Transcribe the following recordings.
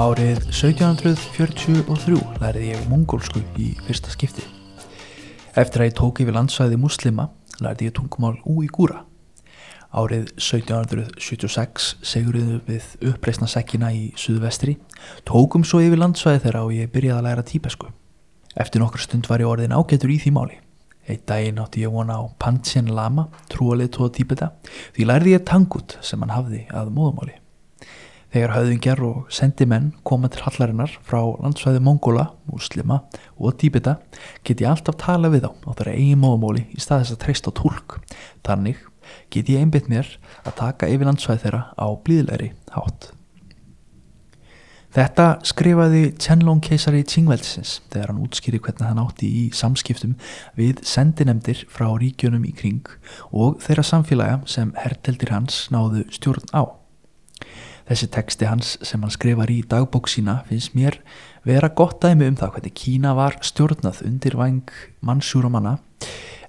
Árið 1743 lærið ég mongólsku í fyrsta skipti. Eftir að ég tók yfir landsvæði muslima lærið ég tungumál úígúra. Árið 1776 seguriðu við uppreisna sekkina í suðvestri, tókum svo yfir landsvæði þeirra og ég byrjaði að læra típesku. Eftir nokkur stund var ég orðin ágætur í því máli. Eitt daginn átti ég vona á Panchen Lama, trúalið tóða típeta, því lærði ég tangut sem hann hafði að móðumáli. Þegar höfðingjar og sendimenn koma til hallarinnar frá landsvæði Mongóla, muslima og tíbeta get ég alltaf tala við á á þeirra eigin móðumóli í stað þess að treysta á tólk. Þannig get ég einbytt mér að taka yfir landsvæði þeirra á blíðleiri hátt. Þetta skrifaði Chenlong keisari Qingveldsins þegar hann útskýri hvernig hann átti í samskiptum við sendinemdir frá ríkjunum í kring og þeirra samfélaga sem herteldir hans náðu stjórn á. Þessi teksti hans sem hann skrifar í dagbók sína finnst mér vera gott dæmi um það hvernig Kína var stjórnað undir vang mannsjúramanna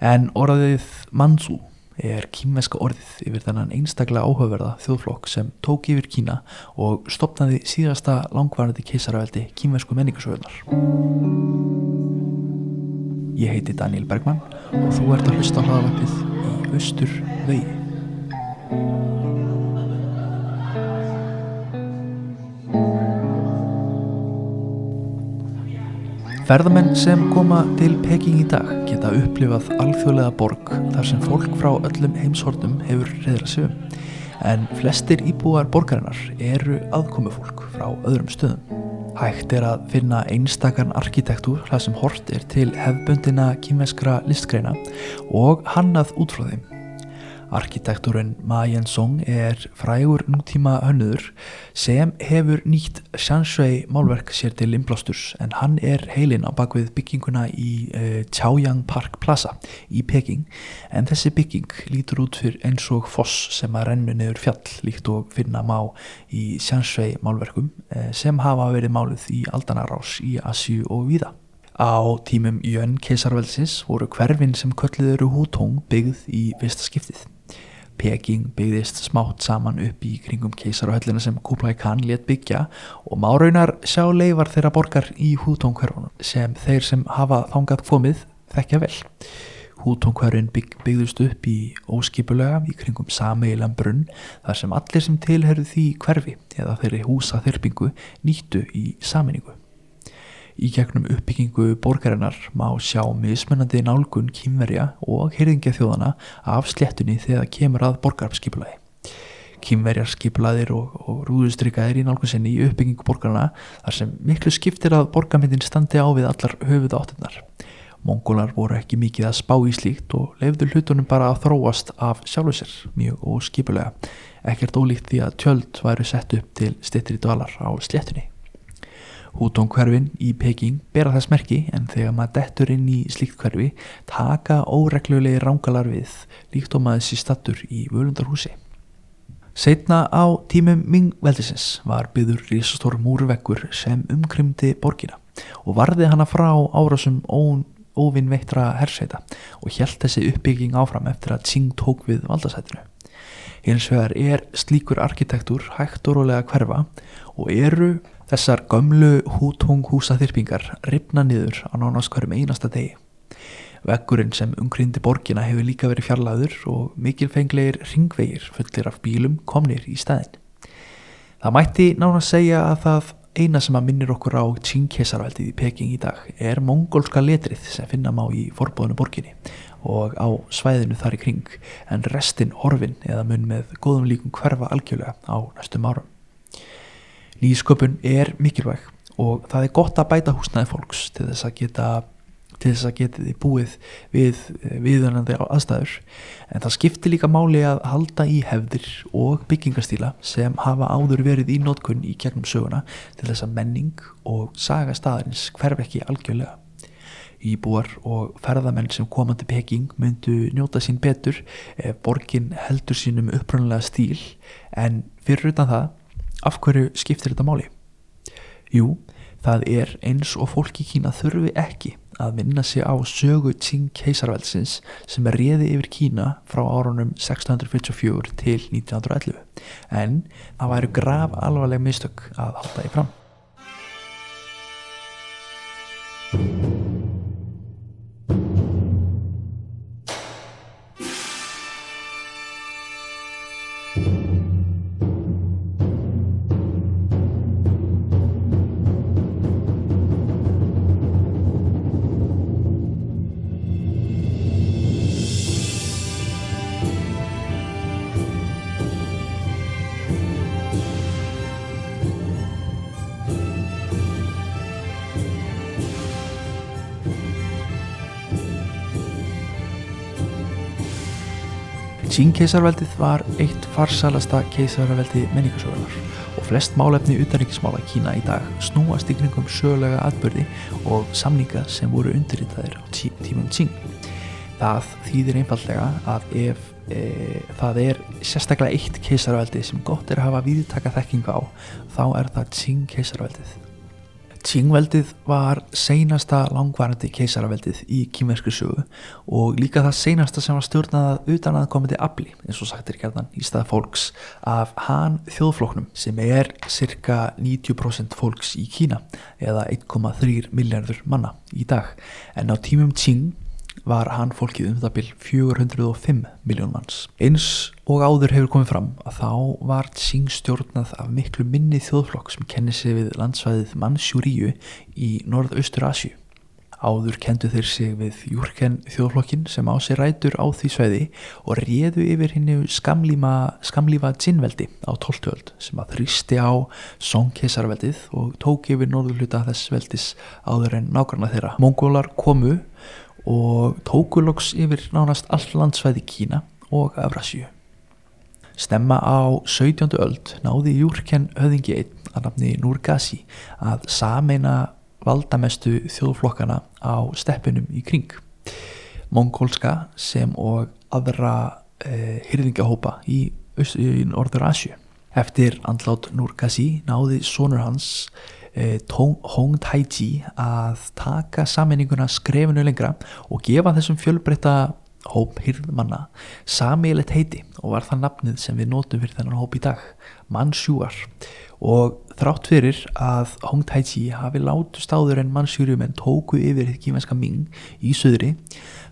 en orðið mannsú er kýmveska orðið yfir þennan einstaklega áhugaverða þjóðflokk sem tók yfir Kína og stopnaði síðasta langvarandi keisaraveldi kýmvesku menningasögurnar. Ég heiti Daniel Bergman og þú ert að hlusta á hlaðvarpið í Östur vegi. Ferðamenn sem koma til Peking í dag geta upplifað alþjóðlega borg þar sem fólk frá öllum heimshortum hefur reyðra sögum. En flestir íbúar borgarinnar eru aðkomufólk frá öðrum stöðum. Hægt er að finna einstakarn arkitektúr þar sem hort er til hefbundina kýmeskra listgreina og hannað út frá þeim. Arkitektúrin Ma Yen-song er frægur nútíma hönnuður sem hefur nýtt Shanshui málverk sér til innblásturs en hann er heilin á bakvið bygginguna í uh, Chaoyang Park Plaza í Peking en þessi bygging lítur út fyrir eins og foss sem að rennu niður fjall líkt og finna má í Shanshui málverkum uh, sem hafa verið máluð í aldanarás í Asju og Víða. Á tímum Jön keisarveldsins voru hverfin sem kölluður hútóng byggð í fyrsta skiptið. Peking byggðist smátt saman upp í kringum keisarahöllina sem Kublai Khan let byggja og má raunar sjá leifar þeirra borgar í hútónkverfunum sem þeir sem hafa þangað komið þekkja vel. Hútónkverfin bygg, byggðust upp í óskipulega í kringum sameilan brunn þar sem allir sem tilherðu því hverfi eða þeirri húsa þyrpingu nýttu í saminningu. Í gegnum uppbyggingu borgarinnar má sjá mismunandi nálgun kýmverja og hyrðingja þjóðana af sléttunni þegar kemur að borgarskipulagi. Kýmverjar skipulaðir og, og rúðustrykkaðir í nálgun sinni í uppbyggingu borgarna þar sem miklu skiptir að borgarmyndin standi á við allar höfuð áttunar. Mongólar voru ekki mikið að spá í slíkt og lefðu hlutunum bara að þróast af sjálfu sér mjög óskipulega. Ekkert ólíkt því að tjöld væru sett upp til stittri dvalar á sléttunni. Hútónkverfin í Peking bera þess merki en þegar maður dettur inn í slíkt hverfi taka óreglulegi rángalar við líkt og maður sér stattur í völundarhúsi. Seitna á tímum Ming-veldisins var byður risastór múrveggur sem umkrymdi borgina og varði hana frá árásum óvinnveittra herseita og hjælt þessi uppbygging áfram eftir að Qing tók við valdasætinu. Hins vegar er slíkur arkitektúr hægt og rólega hverfa og eru Þessar gömlu hútung húsaþyrpingar ripna niður á nánast hverjum einasta degi. Vekkurinn sem umkrindi borgina hefur líka verið fjarlæður og mikilfenglegir ringvegir fullir af bílum komnir í stæðin. Það mætti nánast segja að það eina sem að minnir okkur á Qing-kesarveldið í Peking í dag er mongólska letrið sem finna má í forbóðinu borginni og á svæðinu þar í kring en restin horfin eða mun með góðum líkum hverfa algjörlega á næstum árum. Nýsköpun er mikilvæg og það er gott að bæta húsnæði fólks til þess að geta til þess að geta þið búið við viðunandi aðstæður. En það skiptir líka máli að halda í hefðir og byggingastíla sem hafa áður verið í nótkunn í gegnum söguna til þess að menning og saga staðarins hverf ekki algjörlega. Íbúar og ferðamenn sem komandi Peking myndu njóta sín betur borgin heldur sínum upprannlega stíl. En fyrir utan það Af hverju skiptir þetta máli? Jú, það er eins og fólki Kína þurfi ekki að minna sig á sögu Tsing keisarveldsins sem er réði yfir Kína frá árunum 1654 til 1911 en það væri grav alvarleg mistök að halda í fram. Qing keisarveldið var eitt farsalasta keisarveldi menningarsögunar og flest málefni utanríkismála Kína í dag snúast í kringum sögulega atbyrði og samninga sem voru undirritaðir á tí tímum Qing. Það þýðir einfallega að ef e, það er sérstaklega eitt keisarveldi sem gott er að hafa viðtaka þekkinga á þá er það Qing keisarveldið. Qing-veldið var seinasta langvarandi keisaraveldið í kýmversku sögu og líka það seinasta sem var stjórnað utan að komandi afli, eins og sagt er gerðan í stað fólks af Han þjóðfloknum sem er cirka 90% fólks í Kína eða 1,3 miljardur manna í dag. En á tímum Qing var hann fólkið um það byrj 405 miljón manns. Eins og áður hefur komið fram að þá var Tsing stjórnað af miklu minni þjóðflokk sem kennir sig við landsvæðið Mansjúríu í norðaustur Asju. Áður kendu þeir sig við Júrken þjóðflokkin sem á sig rætur á því sveiði og réðu yfir skamlíma, skamlífa djinnveldi á tóltöld sem að þrýsti á Songkesarveldið og tók yfir norðurluta þess veldis áður en nákvæmna þeirra. Mongólar komu og tókuloks yfir nánast all landsvæði Kína og Evrasju. Stemma á 17. öld náði Júrken höfðingi einn að nafni Nurgasi að sameina valdamestu þjóðflokkana á steppinum í kring. Mongólska sem og aðra eh, hyrðingahópa í, í Norður Asju. Eftir andlát Nurgasi náði sonur hans Eh, Hong Tai-Chi að taka sammeninguna skrefinu lengra og gefa þessum fjölbreytta hóp hýrðmanna samíleitt heiti og var það nafnið sem við nótum fyrir þennan hóp í dag Manchúar og þrátt fyrir að Hong Tai-Chi hafi látust áður en Manchúrium en tóku yfir kímenska Ming í söðri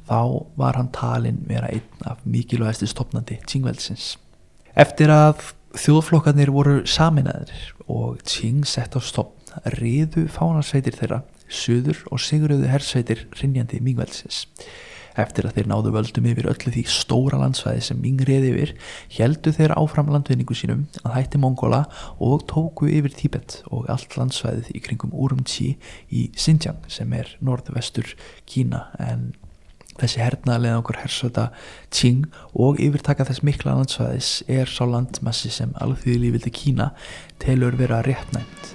þá var hann talin vera einn af mikilvægasti stopnandi Qingveldsins. Eftir að þjóðflokkarnir voru saminæðir og Qing sett á stopp riðu fánarsveitir þeirra suður og siguröðu hersveitir rinjandi Mingveldsins. Eftir að þeir náðu völdum yfir öllu því stóra landsvæði sem Ming riði yfir, heldu þeir áfram landvinningu sínum að hætti Mongola og tóku yfir Tíbet og allt landsvæðið í kringum Urumqi í Xinjiang sem er norðvestur Kína en þessi hernaðlega okkur hersöta Qing og yfirtaka þess mikla landsvæðis er sá landmassi sem alþjóði lífildi Kína telur vera réttnæmt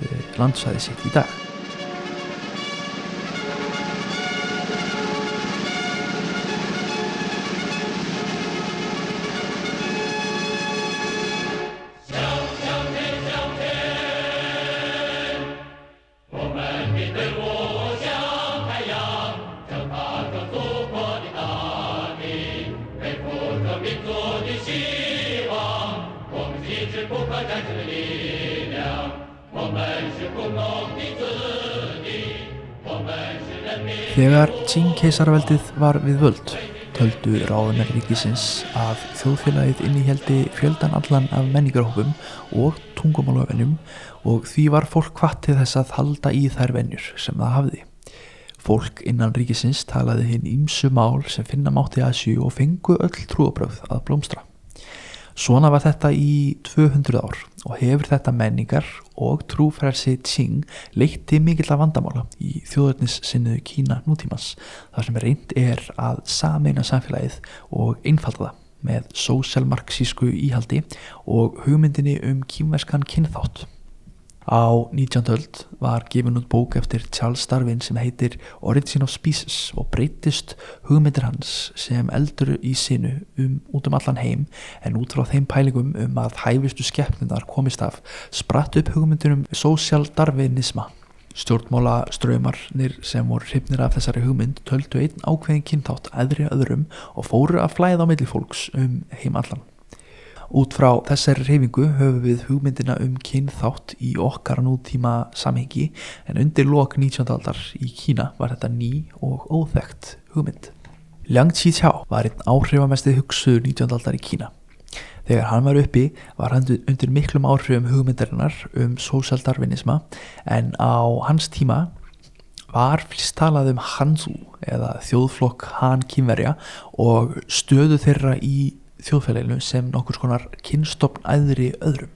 eh, landsvæði sitt í dag. Þegar Qing keisarveldið var við völd töldu ráðunar ríkisins að þjóðfélagið inníheldi fjöldan allan af menningarhópum og tungumáluvennum og því var fólk hvað til þess að halda í þær vennjur sem það hafði. Fólk innan ríkisins talaði hinn ímsu mál sem finna mátti að sjú og fengu öll trúabröð að blómstra. Svona var þetta í 200 ár og hefur þetta menningar og trúfrælsi Qing leitt til mikill að vandamála í þjóðurnis sinniðu Kína nútímans þar sem reynd er að sameina samfélagið og einfalda það með sóselmarksísku íhaldi og hugmyndinni um kýmverskan kynþátt. Á 19. öld var gefin út bók eftir Charles Darwin sem heitir Origin of Species og breytist hugmyndir hans sem eldur í sinu um, út um allan heim en út frá þeim pælingum um að hæfistu skeppnundar komist af spratt upp hugmyndir um social darwinisma. Stjórnmála ströymarnir sem voru hrifnir af þessari hugmynd töldu einn ákveðin kyntátt aðri öðrum og fóru að flæða á milli fólks um heim allan. Út frá þessari reyfingu höfum við hugmyndina um kynþátt í okkar nútíma samhengi en undir lok 19. aldar í Kína var þetta ný og óþægt hugmynd. Liang Qiqiao var einn áhrifamestið hugsuður 19. aldar í Kína. Þegar hann var uppi var hann undir miklum áhrifum hugmyndarinnar um sósjaldarvinisma en á hans tíma var flest talað um Hanzu eða þjóðflokk Han kynverja og stöðu þeirra í þjóðfélaginu sem nokkur skonar kynstofn æðri öðrum.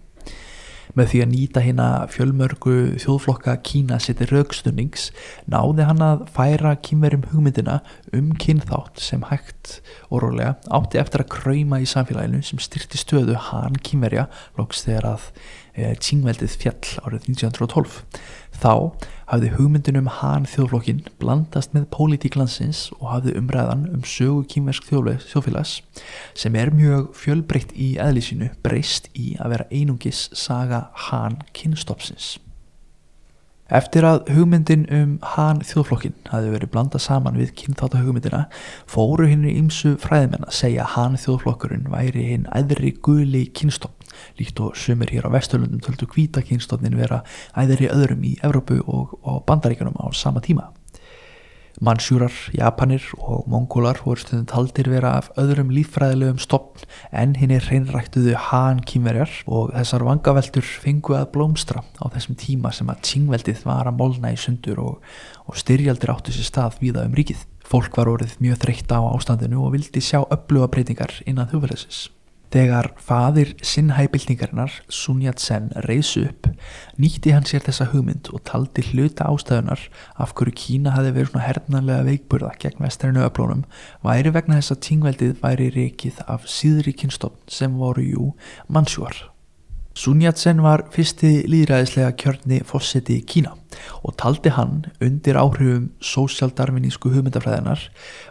Með því að nýta hérna fjölmörgu þjóðflokka Kína seti raukstunings náði hann að færa kynverjum hugmyndina um kynþátt sem hægt og rólega átti eftir að kræma í samfélaginu sem styrti stöðu hann kynverja loks þegar að e, eh, tíngveldið fjall árið 1912 þá hafði hugmyndin um hann þjóðflokkin blandast með pólitíklansins og hafði umræðan um sögu kýmversk þjóðfélags sem er mjög fjölbreytt í eðlísinu breyst í að vera einungis saga hann kynstopsins. Eftir að hugmyndin um hann þjóðflokkin hafi verið blandað saman við kynþáttahugmyndina fóru hinn í ymsu fræðimenn að segja hann þjóðflokkurinn væri hinn æðri guli kynstofn líkt og sumir hér á Vesturlundum töldu kvítakynstofnin vera æðir í öðrum í Evrópu og, og Bandaríkanum á sama tíma. Mansjúrar, Japanir og Mongólar voru stundin taldir vera af öðrum líffræðilegum stopn en hinn er hreinræktuðu hán kýmverjar og þessar vangaveltur fengu að blómstra á þessum tíma sem að tíngveldið var að molna í sundur og, og styrjaldir áttu sér stað viða um ríkið. Fólk var orðið mjög þreytta á ástandinu og vildi sjá öfluga breytingar innan þjóðfélagsins. Þegar fadir sinnhæbildingarinnar Sun Yat-sen reysu upp nýtti hann sér þessa hugmynd og taldi hluta ástæðunar af hverju Kína hafi verið svona hernanlega veikburða gegn vestrinu öflónum væri vegna þess að tíngveldið væri reikið af síðri kynstofn sem voru jú mannsjúar. Sun Yat-sen var fyrsti líðræðislega kjörni fósetti í Kína og taldi hann undir áhrifum sósjaldarvinísku hugmyndafræðinar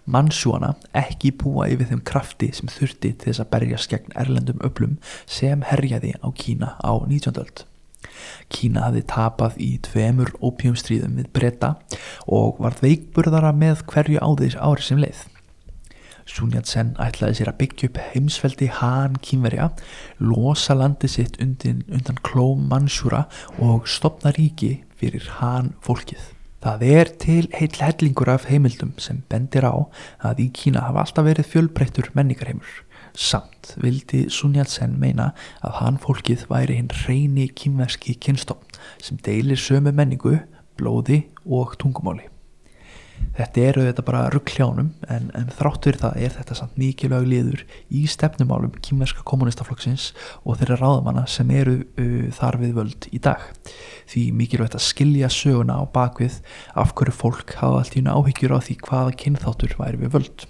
mannsjúana ekki búa yfir þeim krafti sem þurfti til þess að berjast gegn erlendum öflum sem herjaði á Kína á 19. öld. Kína hafði tapað í tveimur ópjumstríðum við breyta og var veikburðara með hverju áðis ári sem leið. Sun Yat-sen ætlaði sér að byggja upp heimsveldi Han kýmverja, losa landi sitt undan, undan klóm Mansjúra og stopna ríki fyrir Han fólkið. Það er til heil hellingur af heimildum sem bendir á að í Kína hafa alltaf verið fjölbreyttur menningarheimur. Samt vildi Sun Yat-sen meina að Han fólkið væri hinn reyni kýmverski kynstofn sem deilir sömu menningu, blóði og tungumáli þetta eru þetta bara ruggljónum en, en þráttur það er þetta samt mikilvæg liður í stefnumálum kýmverska kommunistaflokksins og þeirra ráðamanna sem eru uh, þar við völd í dag. Því mikilvægt að skilja söguna á bakvið af hverju fólk hafa allt í una áhyggjur á því hvaða kynþáttur væri við völd.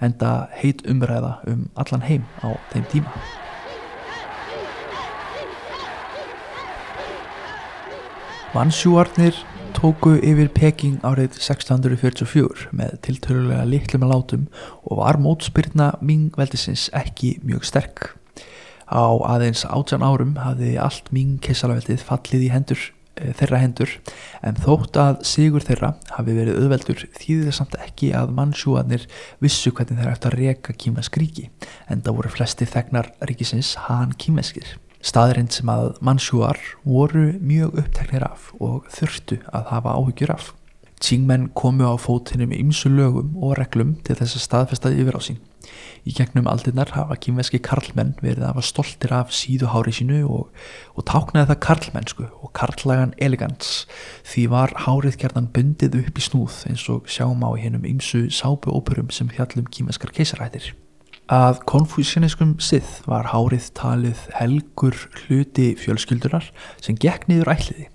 En það heit umræða um allan heim á þeim tíma. Vansjúarnir tóku yfir Peking árið 1644 með tiltölulega litlum að látum og var mótspyrna Ming-veldisins ekki mjög sterk. Á aðeins átjan árum hafði allt Ming-kessalaveldið fallið í hendur, e, þeirra hendur en þótt að sigur þeirra hafi verið auðveldur þýðir það samt ekki að mannsjúanir vissu hvernig þeirra eftir að reka kímask ríki en það voru flesti þegnar ríkisins hann kímaskir staðrind sem að mannsjúar voru mjög uppteknir af og þurftu að hafa áhyggjur af. Tsingmenn komu á fótinu með ymsu lögum og reglum til þess að staðfestaði yfir á sín. Í gegnum aldinnar hafa kynveski karlmenn verið að hafa stoltir af síðuhári sínu og, og táknaði það karlmennsku og karlagan elegans því var hárið gerðan bundið upp í snúð eins og sjáum á hennum ymsu sápuóperum sem fjallum kynveskar keisarættir. Að konfúsjóniskum sið var hárið talið helgur hluti fjölskyldunar sem gekk niður ætliði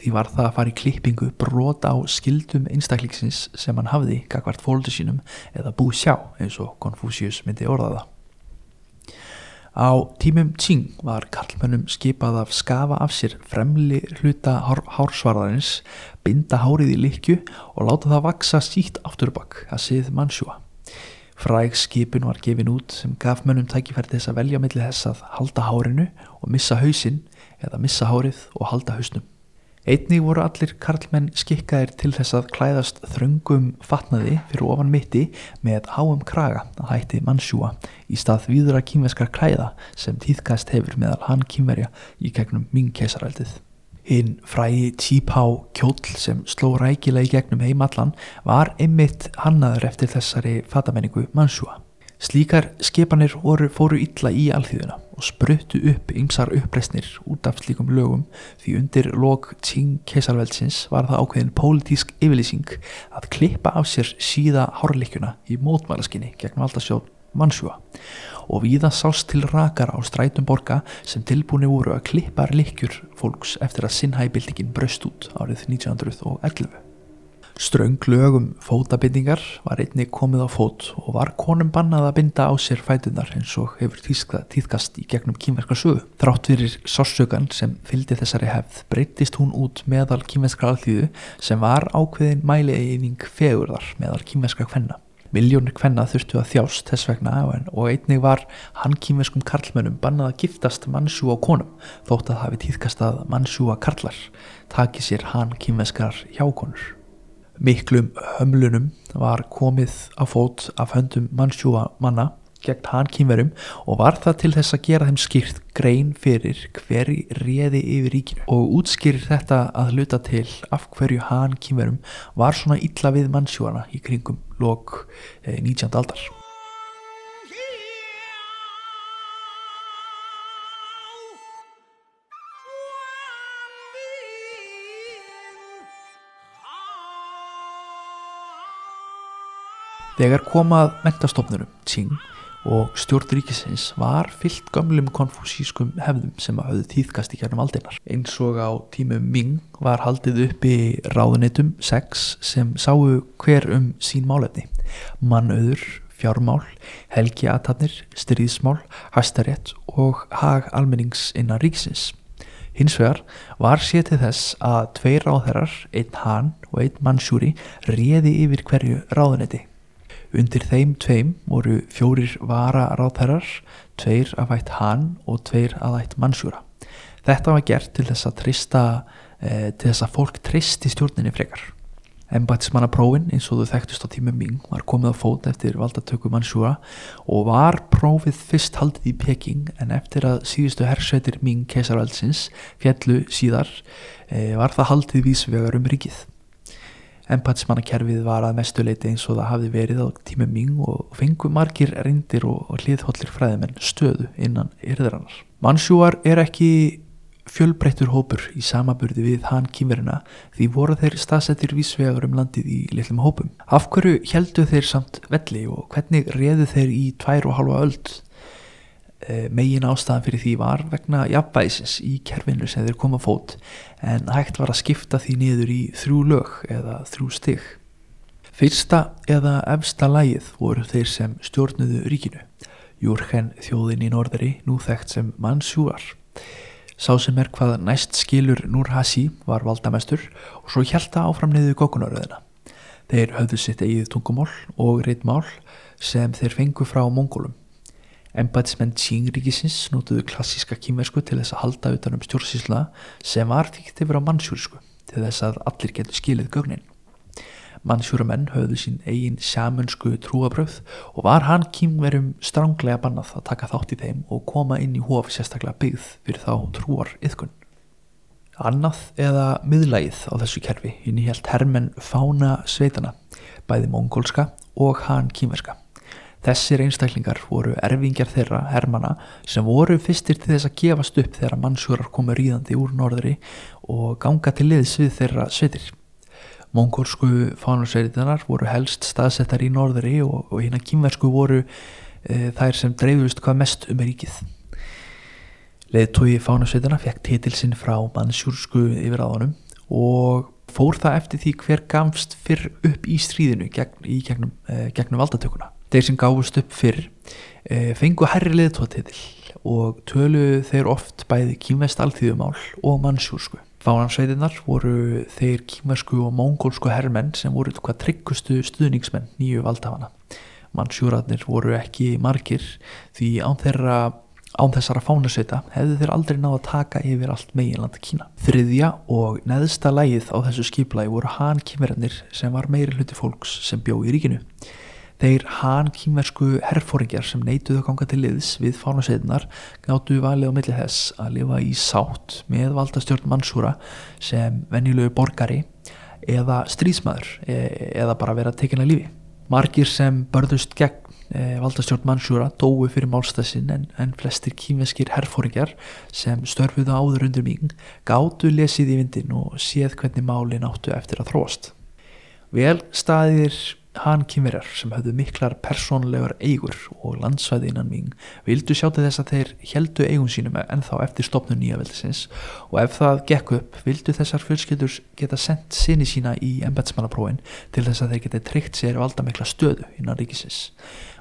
því var það að fara í klippingu brot á skildum einstaklingsins sem hann hafði gagvart fóldu sínum eða bú sjá eins og Konfúsius myndi orðaða. Á tímum Tsing var karlmönnum skipað af skafa af sér fremli hluta hársvarðarins, binda hárið í likju og láta það vaksa sítt afturbakk að sið mannsjúa. Fræg skipun var gefin út sem gaf mönnum tækifæri þess að velja millir þess að halda hárinu og missa hausinn eða missa hárið og halda hausnum. Einnig voru allir karlmenn skikkaðir til þess að klæðast þröngum fatnaði fyrir ofan mitti með háum kraga að hætti mannsjúa í stað viðra kýmveskar klæða sem tíðkast hefur meðal hann kýmverja í gegnum ming keisaraldið. Hinn frægi típá kjóll sem sló rækilega í gegnum heimallan var einmitt hannaður eftir þessari fatamenningu mannsjúa. Slíkar skipanir voru, fóru illa í alþýðuna og spruttu upp ymsar uppreysnir út af slíkum lögum því undir lok Tsing keisarveldsins var það ákveðin pólitísk yfirlýsing að klippa af sér síða hárleikjuna í mótmælaskinni gegn valdasjóð mannsjúa og viða sást til rakar á strætum borga sem tilbúinu voru að klippa leikjur fólks eftir að sinnhæbildingin bröst út árið 1911. Ströng lögum fótabindingar var einni komið á fót og var konum bannað að binda á sér fætunar eins og hefur tíska, tíðkast í gegnum kýmverska sögu. Þrátt fyrir sársökan sem fylgdi þessari hefð breytist hún út meðal kýmverska alþýðu sem var ákveðin mælieining fegurðar meðal kýmverska kvenna. Miljónir kvenna þurftu að þjást þess vegna og einnig var hann kýmverskum karlmönnum bannað að giftast mannsjú á konum þótt að hafi tíðkast að mannsjú að karlar taki sér hann kýmverskar hjákonur. Miklum hömlunum var komið á fót af höndum mannsjúa manna gegn hann kýmverum og var það til þess að gera þeim skýrt grein fyrir hveri réði yfir ríkinu og útskýrir þetta að luta til af hverju hann kýmverum var svona illa við mannsjúana í kringum lok 19. Eh, aldar. Þegar komað mentastofnurum Tsing og stjórnríkisins var fyllt gamlum konfúsískum hefðum sem að hafðu týðkast í kærnum aldeinar. Eins og á tímu Ming var haldið uppi ráðunitum sex sem sáu hver um sín málefni. Mannauður, fjármál, helgiatatnir, stríðsmál, hæstarétt og hag almennings innan ríkisins. Hins vegar var sétið þess að tveir ráðherrar, einn hann og einn mannsjúri réði yfir hverju ráðuniti. Undir þeim tveim voru fjórir vara ráðherrar, tveir af ætt hann og tveir af ætt mannsjúra. Þetta var gert til þess að trista, eh, til þess að fólk tristi stjórninni frekar. Embætismannaprófin eins og þau þekktust á tímum Ming var komið á fót eftir valdatöku mannsjúra og var prófið fyrst haldið í Peking en eftir að síðustu hersveitir Ming keisarvaldsins fjallu síðar eh, var það haldið vísvegar um ríkið. Empatismannakerfið var að mestuleiti eins og það hafði verið á tímum ming og fengu margir reyndir og, hliðhóllir fræðimenn stöðu innan yrðarannar. Mansjúar er ekki fjölbreyttur hópur í samaburði við hann kýmverina því voru þeir staðsettir vísvegar um landið í litlum hópum. Af hverju heldu þeir samt velli og hvernig reðu þeir í tvær og halva öld? Eh, megin ástæðan fyrir því var vegna jafnbæsins í kerfinu sem þeir koma fót en hægt var að skipta því niður í þrjú lög eða þrjú stygg. Fyrsta eða efsta lægið voru þeir sem stjórnuðu ríkinu. Júrhen þjóðin í norðari nú þekkt sem mannsjúar. Sá sem er hvað næst skilur Núrhasi var valdamestur og svo hjælta áfram niður gókunaröðina. Þeir höfðu sitt eigið tungumál og reitmál sem þeir fengu frá mongólum. Embætismenn Tsingríkisins notuðu klassíska kýmversku til þess að halda utanum stjórnsísla sem var þýgt yfir á mannsjúrisku til þess að allir getur skilið gögnin. Mannsjúramenn höfðu sín eigin sjámönsku trúabröð og var hann kýmverum stránglega bannað að taka þátt í þeim og koma inn í hófi sérstaklega byggð fyrir þá trúar yðkun. Annað eða miðlægið á þessu kerfi hinn í helt hermenn fána sveitana, bæði mongólska og hann kýmverska. Þessir einstaklingar voru erfingjar þeirra, hermana, sem voru fyrstir til þess að gefast upp þegar mannsjórar komu ríðandi úr norðri og ganga til liðs við þeirra svetir. Mongólsku fánarsveitinar voru helst staðsettar í norðri og, og hérna kýmversku voru e, þær sem dreifust hvað mest um ríkið. Leðtói fánarsveitina fekk titilsinn frá mannsjúrsku yfir aðanum og fór það eftir því hver gamst fyrr upp í stríðinu gegn, í gegnum, e, gegnum valdatökuna þeir sem gáðust upp fyrr e, fengu herri leðtótitil og tölu þeir oft bæði kýmvest alþýðumál og mannsjúrsku. Fánansveitinnar voru þeir kýmversku og mongólsku herrmenn sem voru hvað tryggustu stuðningsmenn nýju valdhafana. Mannsjúratnir voru ekki margir því án þeirra Án þessara fánasveita hefðu þeir aldrei náða að taka yfir allt meginland Kína. Þriðja og neðsta lægið á þessu skiplagi voru Han kýmverðnir sem var meiri hluti fólks sem bjó í ríkinu. Þeir Han kýmversku herrfóringjar sem neituðu að ganga til liðs við fánasveitinar gáttu valið á milli þess að lifa í sátt með valdastjórn Mansúra sem venjulegu borgari eða strísmaður e, eða bara vera tekinna lífi. Margir sem börðust gegn e, valdastjórn Mansúra dói fyrir málstæðsinn en, en flestir kýmveskir herrfóringjar sem störfuðu áður undir ming gáttu lesið í vindin og séð hvernig málin áttu eftir að þróast. Vel staðir hann kýmverjar sem höfðu miklar persónlegar eigur og landsvæði innan ming vildu sjá til þess að þeir heldu eigum sínum en þá eftir stopnu nýja veldisins og ef það gekk upp vildu þessar fjölskyldur geta sendt sinni sína í embetsmannaprófin til þess að þeir geta tryggt sér valda mikla stöðu innan ríkisins.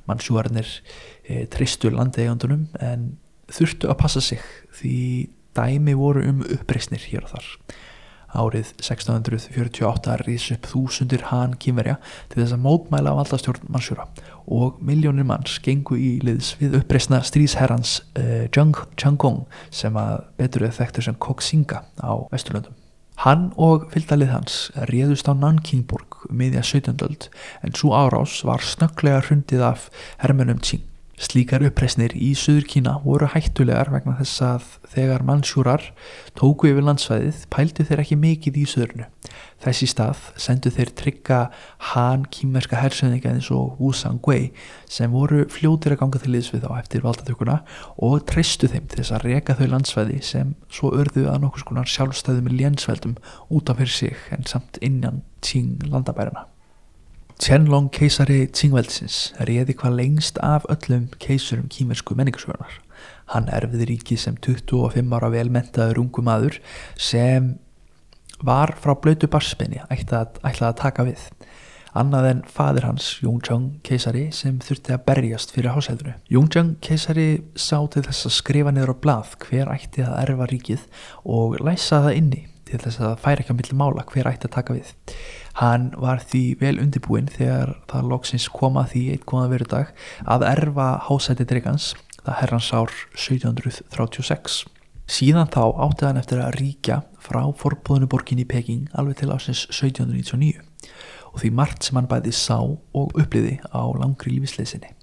Mannsjúarnir e, tristu landeigandunum en þurftu að passa sig því dæmi voru um uppreysnir hér og þar Árið 1648 rýðs upp þúsundir hann kýmverja til þess að mótmæla valdastjórn mannsjúra og miljónir manns gengu í liðs við uppreysna stríðsherrans uh, Zhang Gong sem að betur eða þekktur sem Koksinga á Vesturlöndum. Hann og fylgdalið hans réðust á Nankingborg miðja 17. öld en svo árás var snögglega hrundið af hermunum Qing. Slíkar uppreysnir í Suður Kína voru hættulegar vegna þess að þegar mannsjúrar tóku yfir landsvæðið pældu þeir ekki mikið í Suðurnu. Þessi stað sendu þeir trygga Han kýmverska hersöðninga eins og Wu Sang-wei sem voru fljótir að ganga til liðs við þá eftir valdatökuna og treystu þeim til þess að reka þau landsvæði sem svo örðu að nokkus konar sjálfstæðum í lénsveldum út af fyrir sig en samt innan Qing landabærana. Tianlong keisari Tsingveldsins réði hvað lengst af öllum keisurum kýmersku menningarsvörnar. Hann erfiði ríkið sem 25 ára velmentaður ungu maður sem var frá blötu barspenni ætlað að taka við. Annað en fadir hans, Yongchang keisari, sem þurfti að berjast fyrir hásæðinu. Yongchang keisari sá til þess að skrifa niður á blað hver ætti að erfa ríkið og læsa það inni til þess að færa ekki á milli mála hver ætti að taka við. Hann var því vel undirbúinn þegar það loksins koma því eitt góða veru dag að erfa hásæti dregans, það herrans ár 1736. Síðan þá átti hann eftir að ríkja frá forbúðinu borgin í Peking alveg til ásins 1799 og því margt sem hann bæði sá og uppliði á langri lífisleysinni.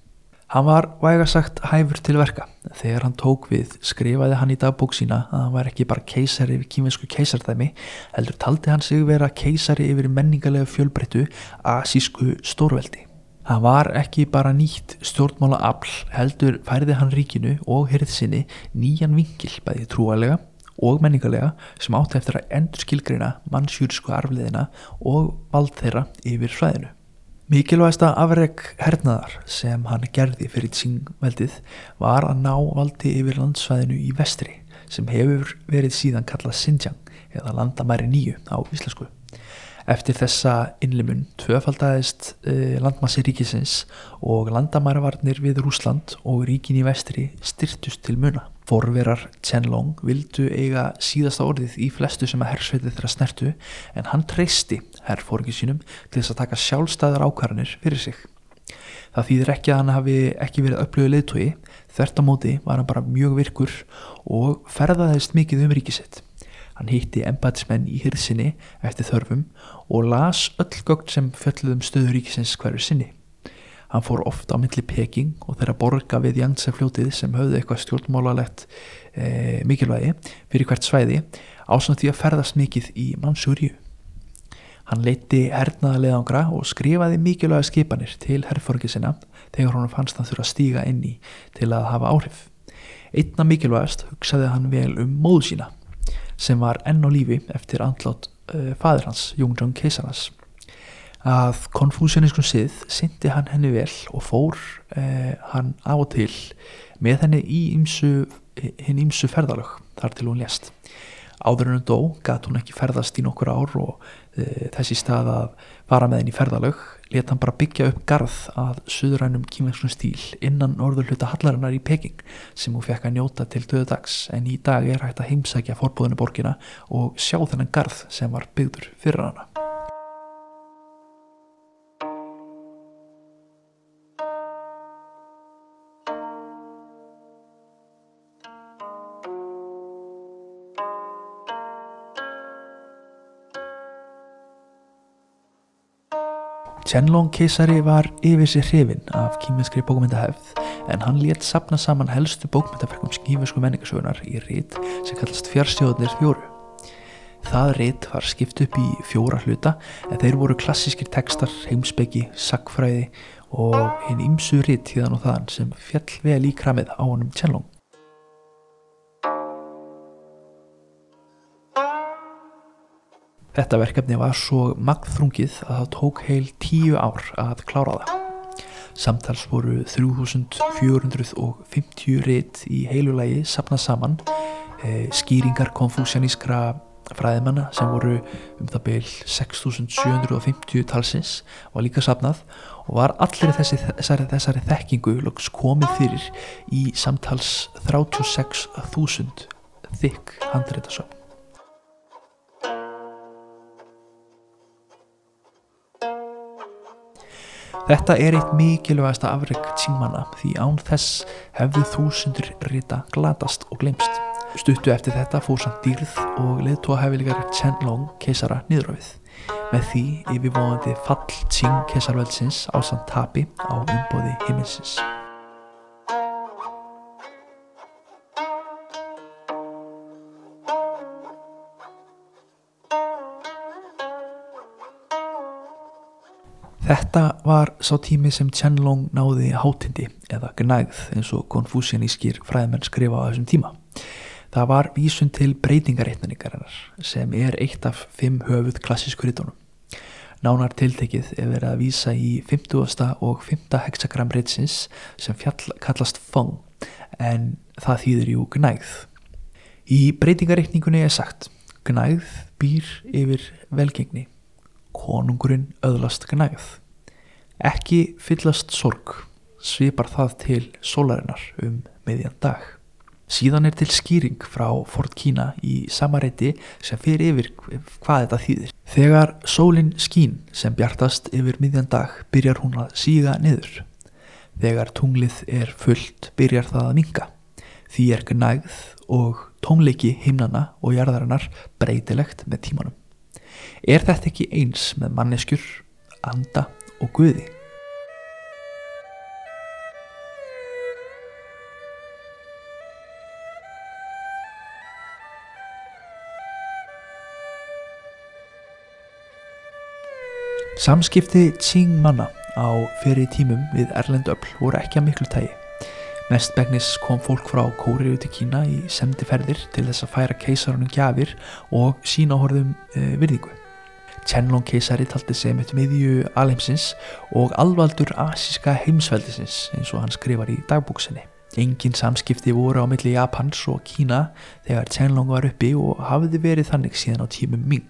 Hann var vægasagt hæfur til verka. Þegar hann tók við skrifaði hann í dagbók sína að hann var ekki bara keisari yfir kýminsku keisardæmi heldur taldi hann sig vera keisari yfir menningarlega fjölbreyttu asísku stórveldi. Hann var ekki bara nýtt stjórnmála afl heldur færði hann ríkinu og hyrð sinni nýjan vingil bæði trúalega og menningarlega sem átti eftir að endur skilgreina mannsjúrisku arfliðina og vald þeirra yfir fræðinu. Mikilvægsta afreg hernaðar sem hann gerði fyrir tsingveldið var að ná valdi yfir landsvæðinu í vestri sem hefur verið síðan kallað Xinjiang eða landamæri nýju á íslensku. Eftir þessa innlimun tvöfaldæðist eh, landmassi ríkisins og landamæravarnir við Rúsland og ríkin í vestri styrtust til muna. Forverar Chen-Long vildu eiga síðasta orðið í flestu sem að herrsveitið þeirra snertu en hann treysti herrfóringi sínum til þess að taka sjálfstæðar ákvarðanir fyrir sig. Það þýðir ekki að hann hafi ekki verið upplögu leðtói, þvert á móti var hann bara mjög virkur og ferðaðist mikið um ríkisitt. Hann hýtti embætismenn í hyrðsinni eftir þörfum og las öll gögn sem fjöldluðum stöður ríkisins hverju sinni. Hann fór ofta á myndli Peking og þeirra borga við Jangsefljótið sem höfðu eitthvað stjórnmálalegt e, mikilvægi fyrir hvert svæði ásand því að ferðast mikið í Mansúriu. Hann leiti hernaðaleðangra og skrifaði mikilvæga skipanir til herrforgi sinna þegar hann fannst hann þurfa að stíga inn í til að hafa áhrif. Einna mikilvægast hugsaði hann vel um móðu sína sem var enn á lífi eftir andlátt uh, fadur hans, Jungdjón Keisarnas að konfúsjóniskum sið syndi hann henni vel og fór eh, hann á og til með henni í ymsu, hinn ímsu ferðalög þar til hún lést. Áður en hún dó gæt hún ekki ferðast í nokkur ár og e, þessi stað að fara með henni í ferðalög let hann bara byggja upp garð að suðurænum kýmveksnum stíl innan orður hluta hallarinnar í Peking sem hún fekk að njóta til döðu dags en í dag er hægt að heimsækja forbúðinu borgina og sjá þennan garð sem var byggður fyrir hana. Chenlong keisari var yfir sér hrifin af kýminskri bókmyndahefð en hann létt sapna saman helstu bókmyndaverkum skífisku menningasögunar í rít sem kallast fjárstjóðnir fjóru. Það rít var skipt upp í fjóra hluta en þeir voru klassískir tekstar, heimsbyggi, sagfræði og hinn ymsu rít híðan og þaðan sem fjall vel í kramið á honum Chenlong. Þetta verkefni var svo magþrungið að það tók heil tíu ár að klára það. Samtals voru 3450 rétt í heilulagi sapnað saman, e, skýringar konfúsjanískra fræðimanna sem voru um það beil 6750 talsins var líka sapnað og var allir þessi, þessari, þessari þekkingu komið fyrir í samtals 36.000 þykk handreitasöfn. Þetta er eitt mikilvægasta afreg tímanna því án þess hefðu þúsundur rita glatast og glemst. Stuttu eftir þetta fór samt dýrð og leðtóa hefilegar Chenlong keisara niðurofið. Með því yfirvóðandi fall Qing keisarvöldsins á samt tapi á umbóði heiminsins. Þetta var sá tími sem Chenlong náði hátindi eða gnægð eins og konfúsianískir fræðmenn skrifa á þessum tíma. Það var vísun til breytingareitningarinnar sem er eitt af fimm höfuð klassísku rítunum. Nánar tiltekið er verið að vísa í 50. og 5. hexagram reytsins sem fjall kallast fong en það þýðir jú gnægð. Í breytingareitningunni er sagt gnægð býr yfir velgengni konungurinn öðlast gnægð. Ekki fyllast sorg, svipar það til sólarinnar um meðjan dag. Síðan er til skýring frá Ford Kína í samareiti sem fyrir yfir hvað þetta þýðir. Þegar sólinn skín sem bjartast yfir miðjan dag byrjar hún að síga niður. Þegar tunglið er fullt byrjar það að minga. Því er gnægð og tónleiki himnana og jarðarinnar breytilegt með tímanum. Er þetta ekki eins með manneskjur, anda og guði? Samskipti Qing manna á fyrir tímum við Erlend öll voru ekki að miklu tægi. Mest begnis kom fólk frá Kóriðu til Kína í semdiferðir til þess að færa keisarunum gjafir og e, eh, virðingu. Chenlong keisari taldi sem eitt miðju alheimsins og alvaldur asíska heimsveldisins eins og hann skrifar í dagbúksinni. Engin samskipti voru á milli Japans og Kína þegar Chenlong var uppi og hafiði verið þannig síðan á tímum Ming.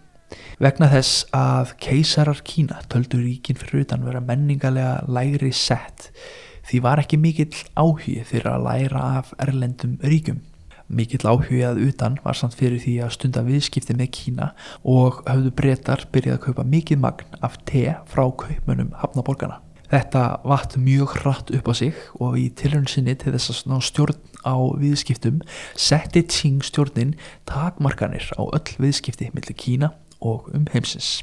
Vegna þess að keisarar Kína töldu ríkin fyrir utan vera menningarlega lægri sett því var ekki mikill áhugi fyrir að læra af erlendum ríkum. Mikill áhugi að utan var samt fyrir því að stunda viðskipti með Kína og höfðu breytar byrjað að kaupa mikið magn af te frá kaupmönnum hafnaborgana. Þetta vatt mjög hratt upp á sig og í tilhörnsinni til þess að ná stjórn á viðskiptum setti Qing stjórnin takmarkanir á öll viðskipti millir Kína og um heimsins.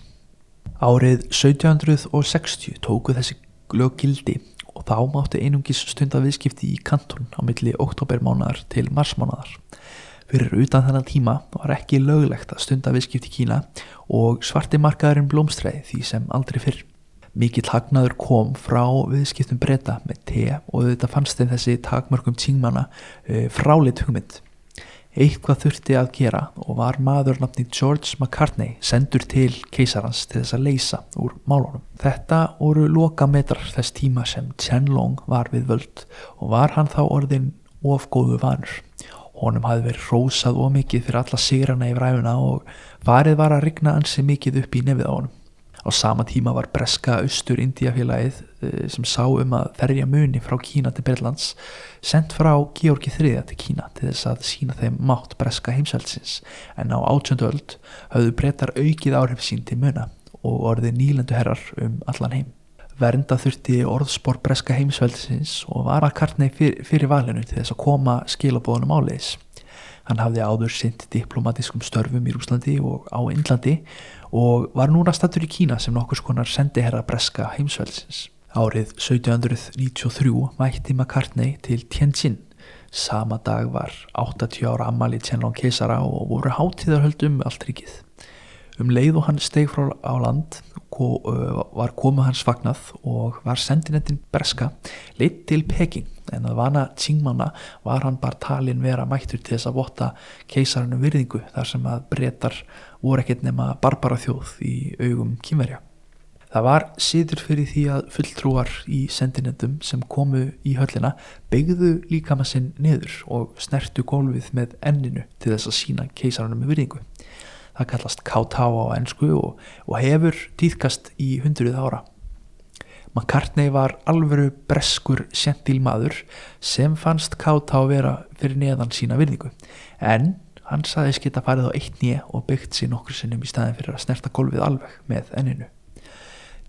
Árið 1760 tóku þessi lög gildi og þá máttu einungis stunda viðskipti í kantun á milli oktobermánaðar til marsmánaðar. Fyrir utan þennan tíma var ekki löglegt að stunda viðskipti í Kína og svarti markaðurinn blómstræði því sem aldrei fyrr. Mikill hagnaður kom frá viðskiptum breyta með te og þetta fannst þeim þessi takmörgum tíngmanna e, fráleitt hugmynd. Eitthvað þurfti að gera og var maður nafni George McCartney sendur til keisarans til þess að leysa úr málunum. Þetta voru loka metrar þess tíma sem Chenlong var við völd og var hann þá orðin ofgóðu vanur. Honum hafði verið rósað ómikið fyrir alla sigrana í fræfuna og farið var að rigna ansi mikið upp í nefið á honum. Á sama tíma var breska austur Indiafélagið eh, sem sá um að ferja muni frá Kína til Breitlands sendt frá Georgi III til Kína til þess að sína þeim mátt breska heimsveldsins en á átjönduöld hafðu breytar aukið áhrif sín til muna og orðið nýlendu herrar um allan heim. Vernda þurfti orðspor breska heimsveldsins og var að kartnei fyr, fyrir valinu til þess að koma skilabóðunum áleiðis. Hann hafði áður sint diplomatiskum störfum í Rúslandi og á Indlandi og var núna stattur í Kína sem nokkur skonar sendiherra breska heimsvelsins. Árið 1793 mætti McCartney til Tianjin. Sama dag var 80 ára ammali Tianlong keisara og voru hátíðarhöldum allt ríkið. Um leið og hann steg frá á land var komið hans fagnað og var sendinettin Berska leitt til Peking en að vana Tsingmanna var hann bara talin vera mættur til þess að votta keisarinu virðingu þar sem að breytar voru ekkert nema barbara þjóð í augum kýmverja. Það var síður fyrir því að fulltrúar í sendinettum sem komu í höllina beigðu líkama sinn niður og snertu gólfið með enninu til þess að sína keisarinu með virðingu það kallast K.T.A. á ennsku og, og hefur týðkast í hundruð ára. McCartney var alvöru breskur sentilmaður sem fannst K.T.A. vera fyrir neðan sína virðingu en hann saðis geta farið á eitt nýja og byggt sér nokkur sinnum í staðin fyrir að snerta golfið alveg með enninu.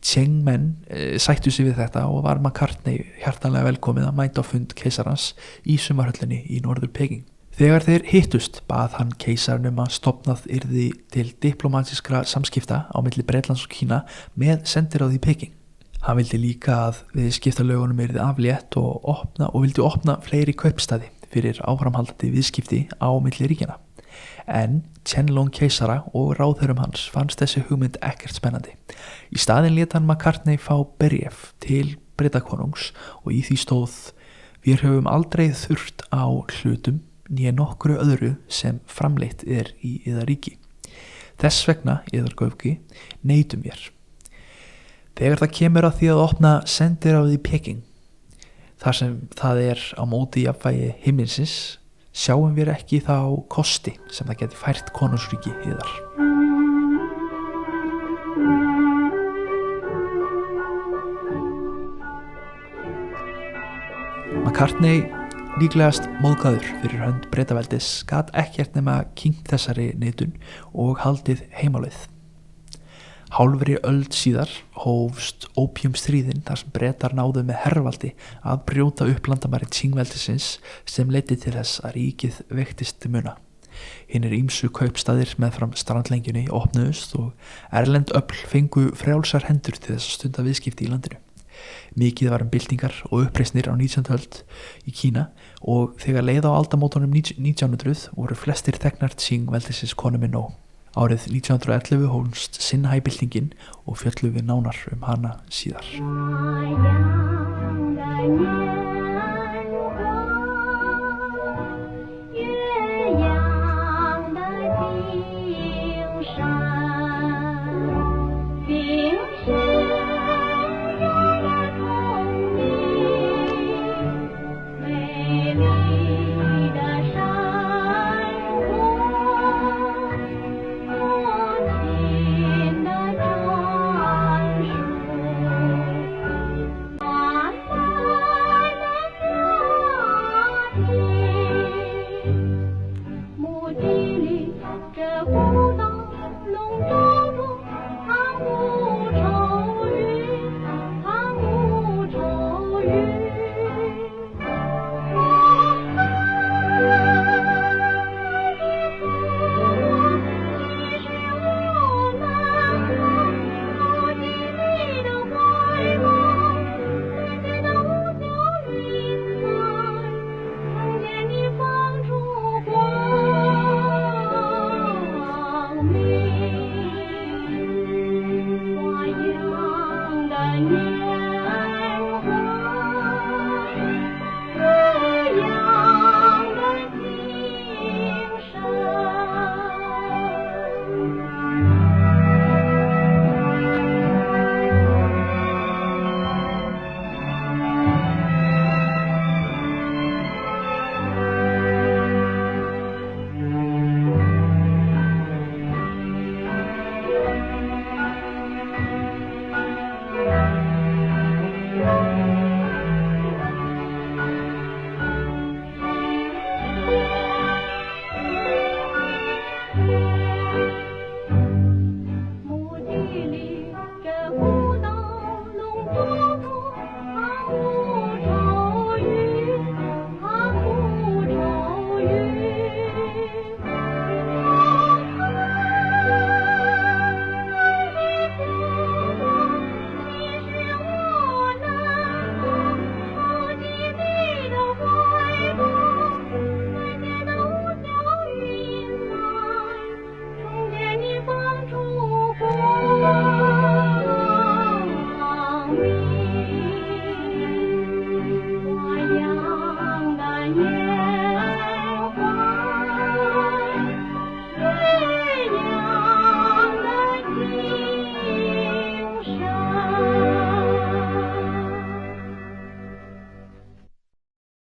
Cheng Men e, sættu sig við þetta og var McCartney hjartanlega velkomið að mæta á fund keisarans í sumarhöllinni í norður Peking. Þegar þeir hittust bað hann keisarnum að stopnað yrði til diplomátiskra samskipta á milli Breitlands og Kína með sendiráði í Peking. Hann vildi líka að við skiptalögunum yrði aflétt og, opna, og vildi opna fleiri kaupstæði fyrir áframhaldandi viðskipti á milli ríkjana. En Chen-Long keisara og ráðhörum hans fannst þessi hugmynd ekkert spennandi. Í staðin leta hann McCartney fá berjef til Breitakonungs og í því stóð Við höfum aldrei þurft á hlutum nýja nokkru öðru sem framleitt er í yðar ríki. Þess vegna, yðar göfki, neytum mér. Þegar það kemur að því að opna sendir á því peking, þar sem það er á móti jafnvægi himminsins, sjáum við ekki þá kosti sem það geti fært konungsríki yðar. McCartney líklegast móðgæður fyrir hönd breytaveldis gat ekkert nema kynnt þessari neitun og haldið heimalið. Hálfri öld síðar hófst ópjumstríðin þar sem breytar náðu með herrvaldi að brjóta upp landamæri tíngveldisins sem leiti til þess að ríkið vektist muna. Hinn er ímsu kaupstaðir með fram strandlengjunni opnuðust og erlend öll fengu frjálsar hendur til þess að stunda viðskipti í landinu. Mikið var um byltingar og uppreysnir á 19. höld í Kína og þegar leið á aldamótonum 1900 voru flestir þegnar Tsing veldisins konuminn og árið 1911 hónst sinnhæbyltingin og fjöllu við nánar um hana síðar.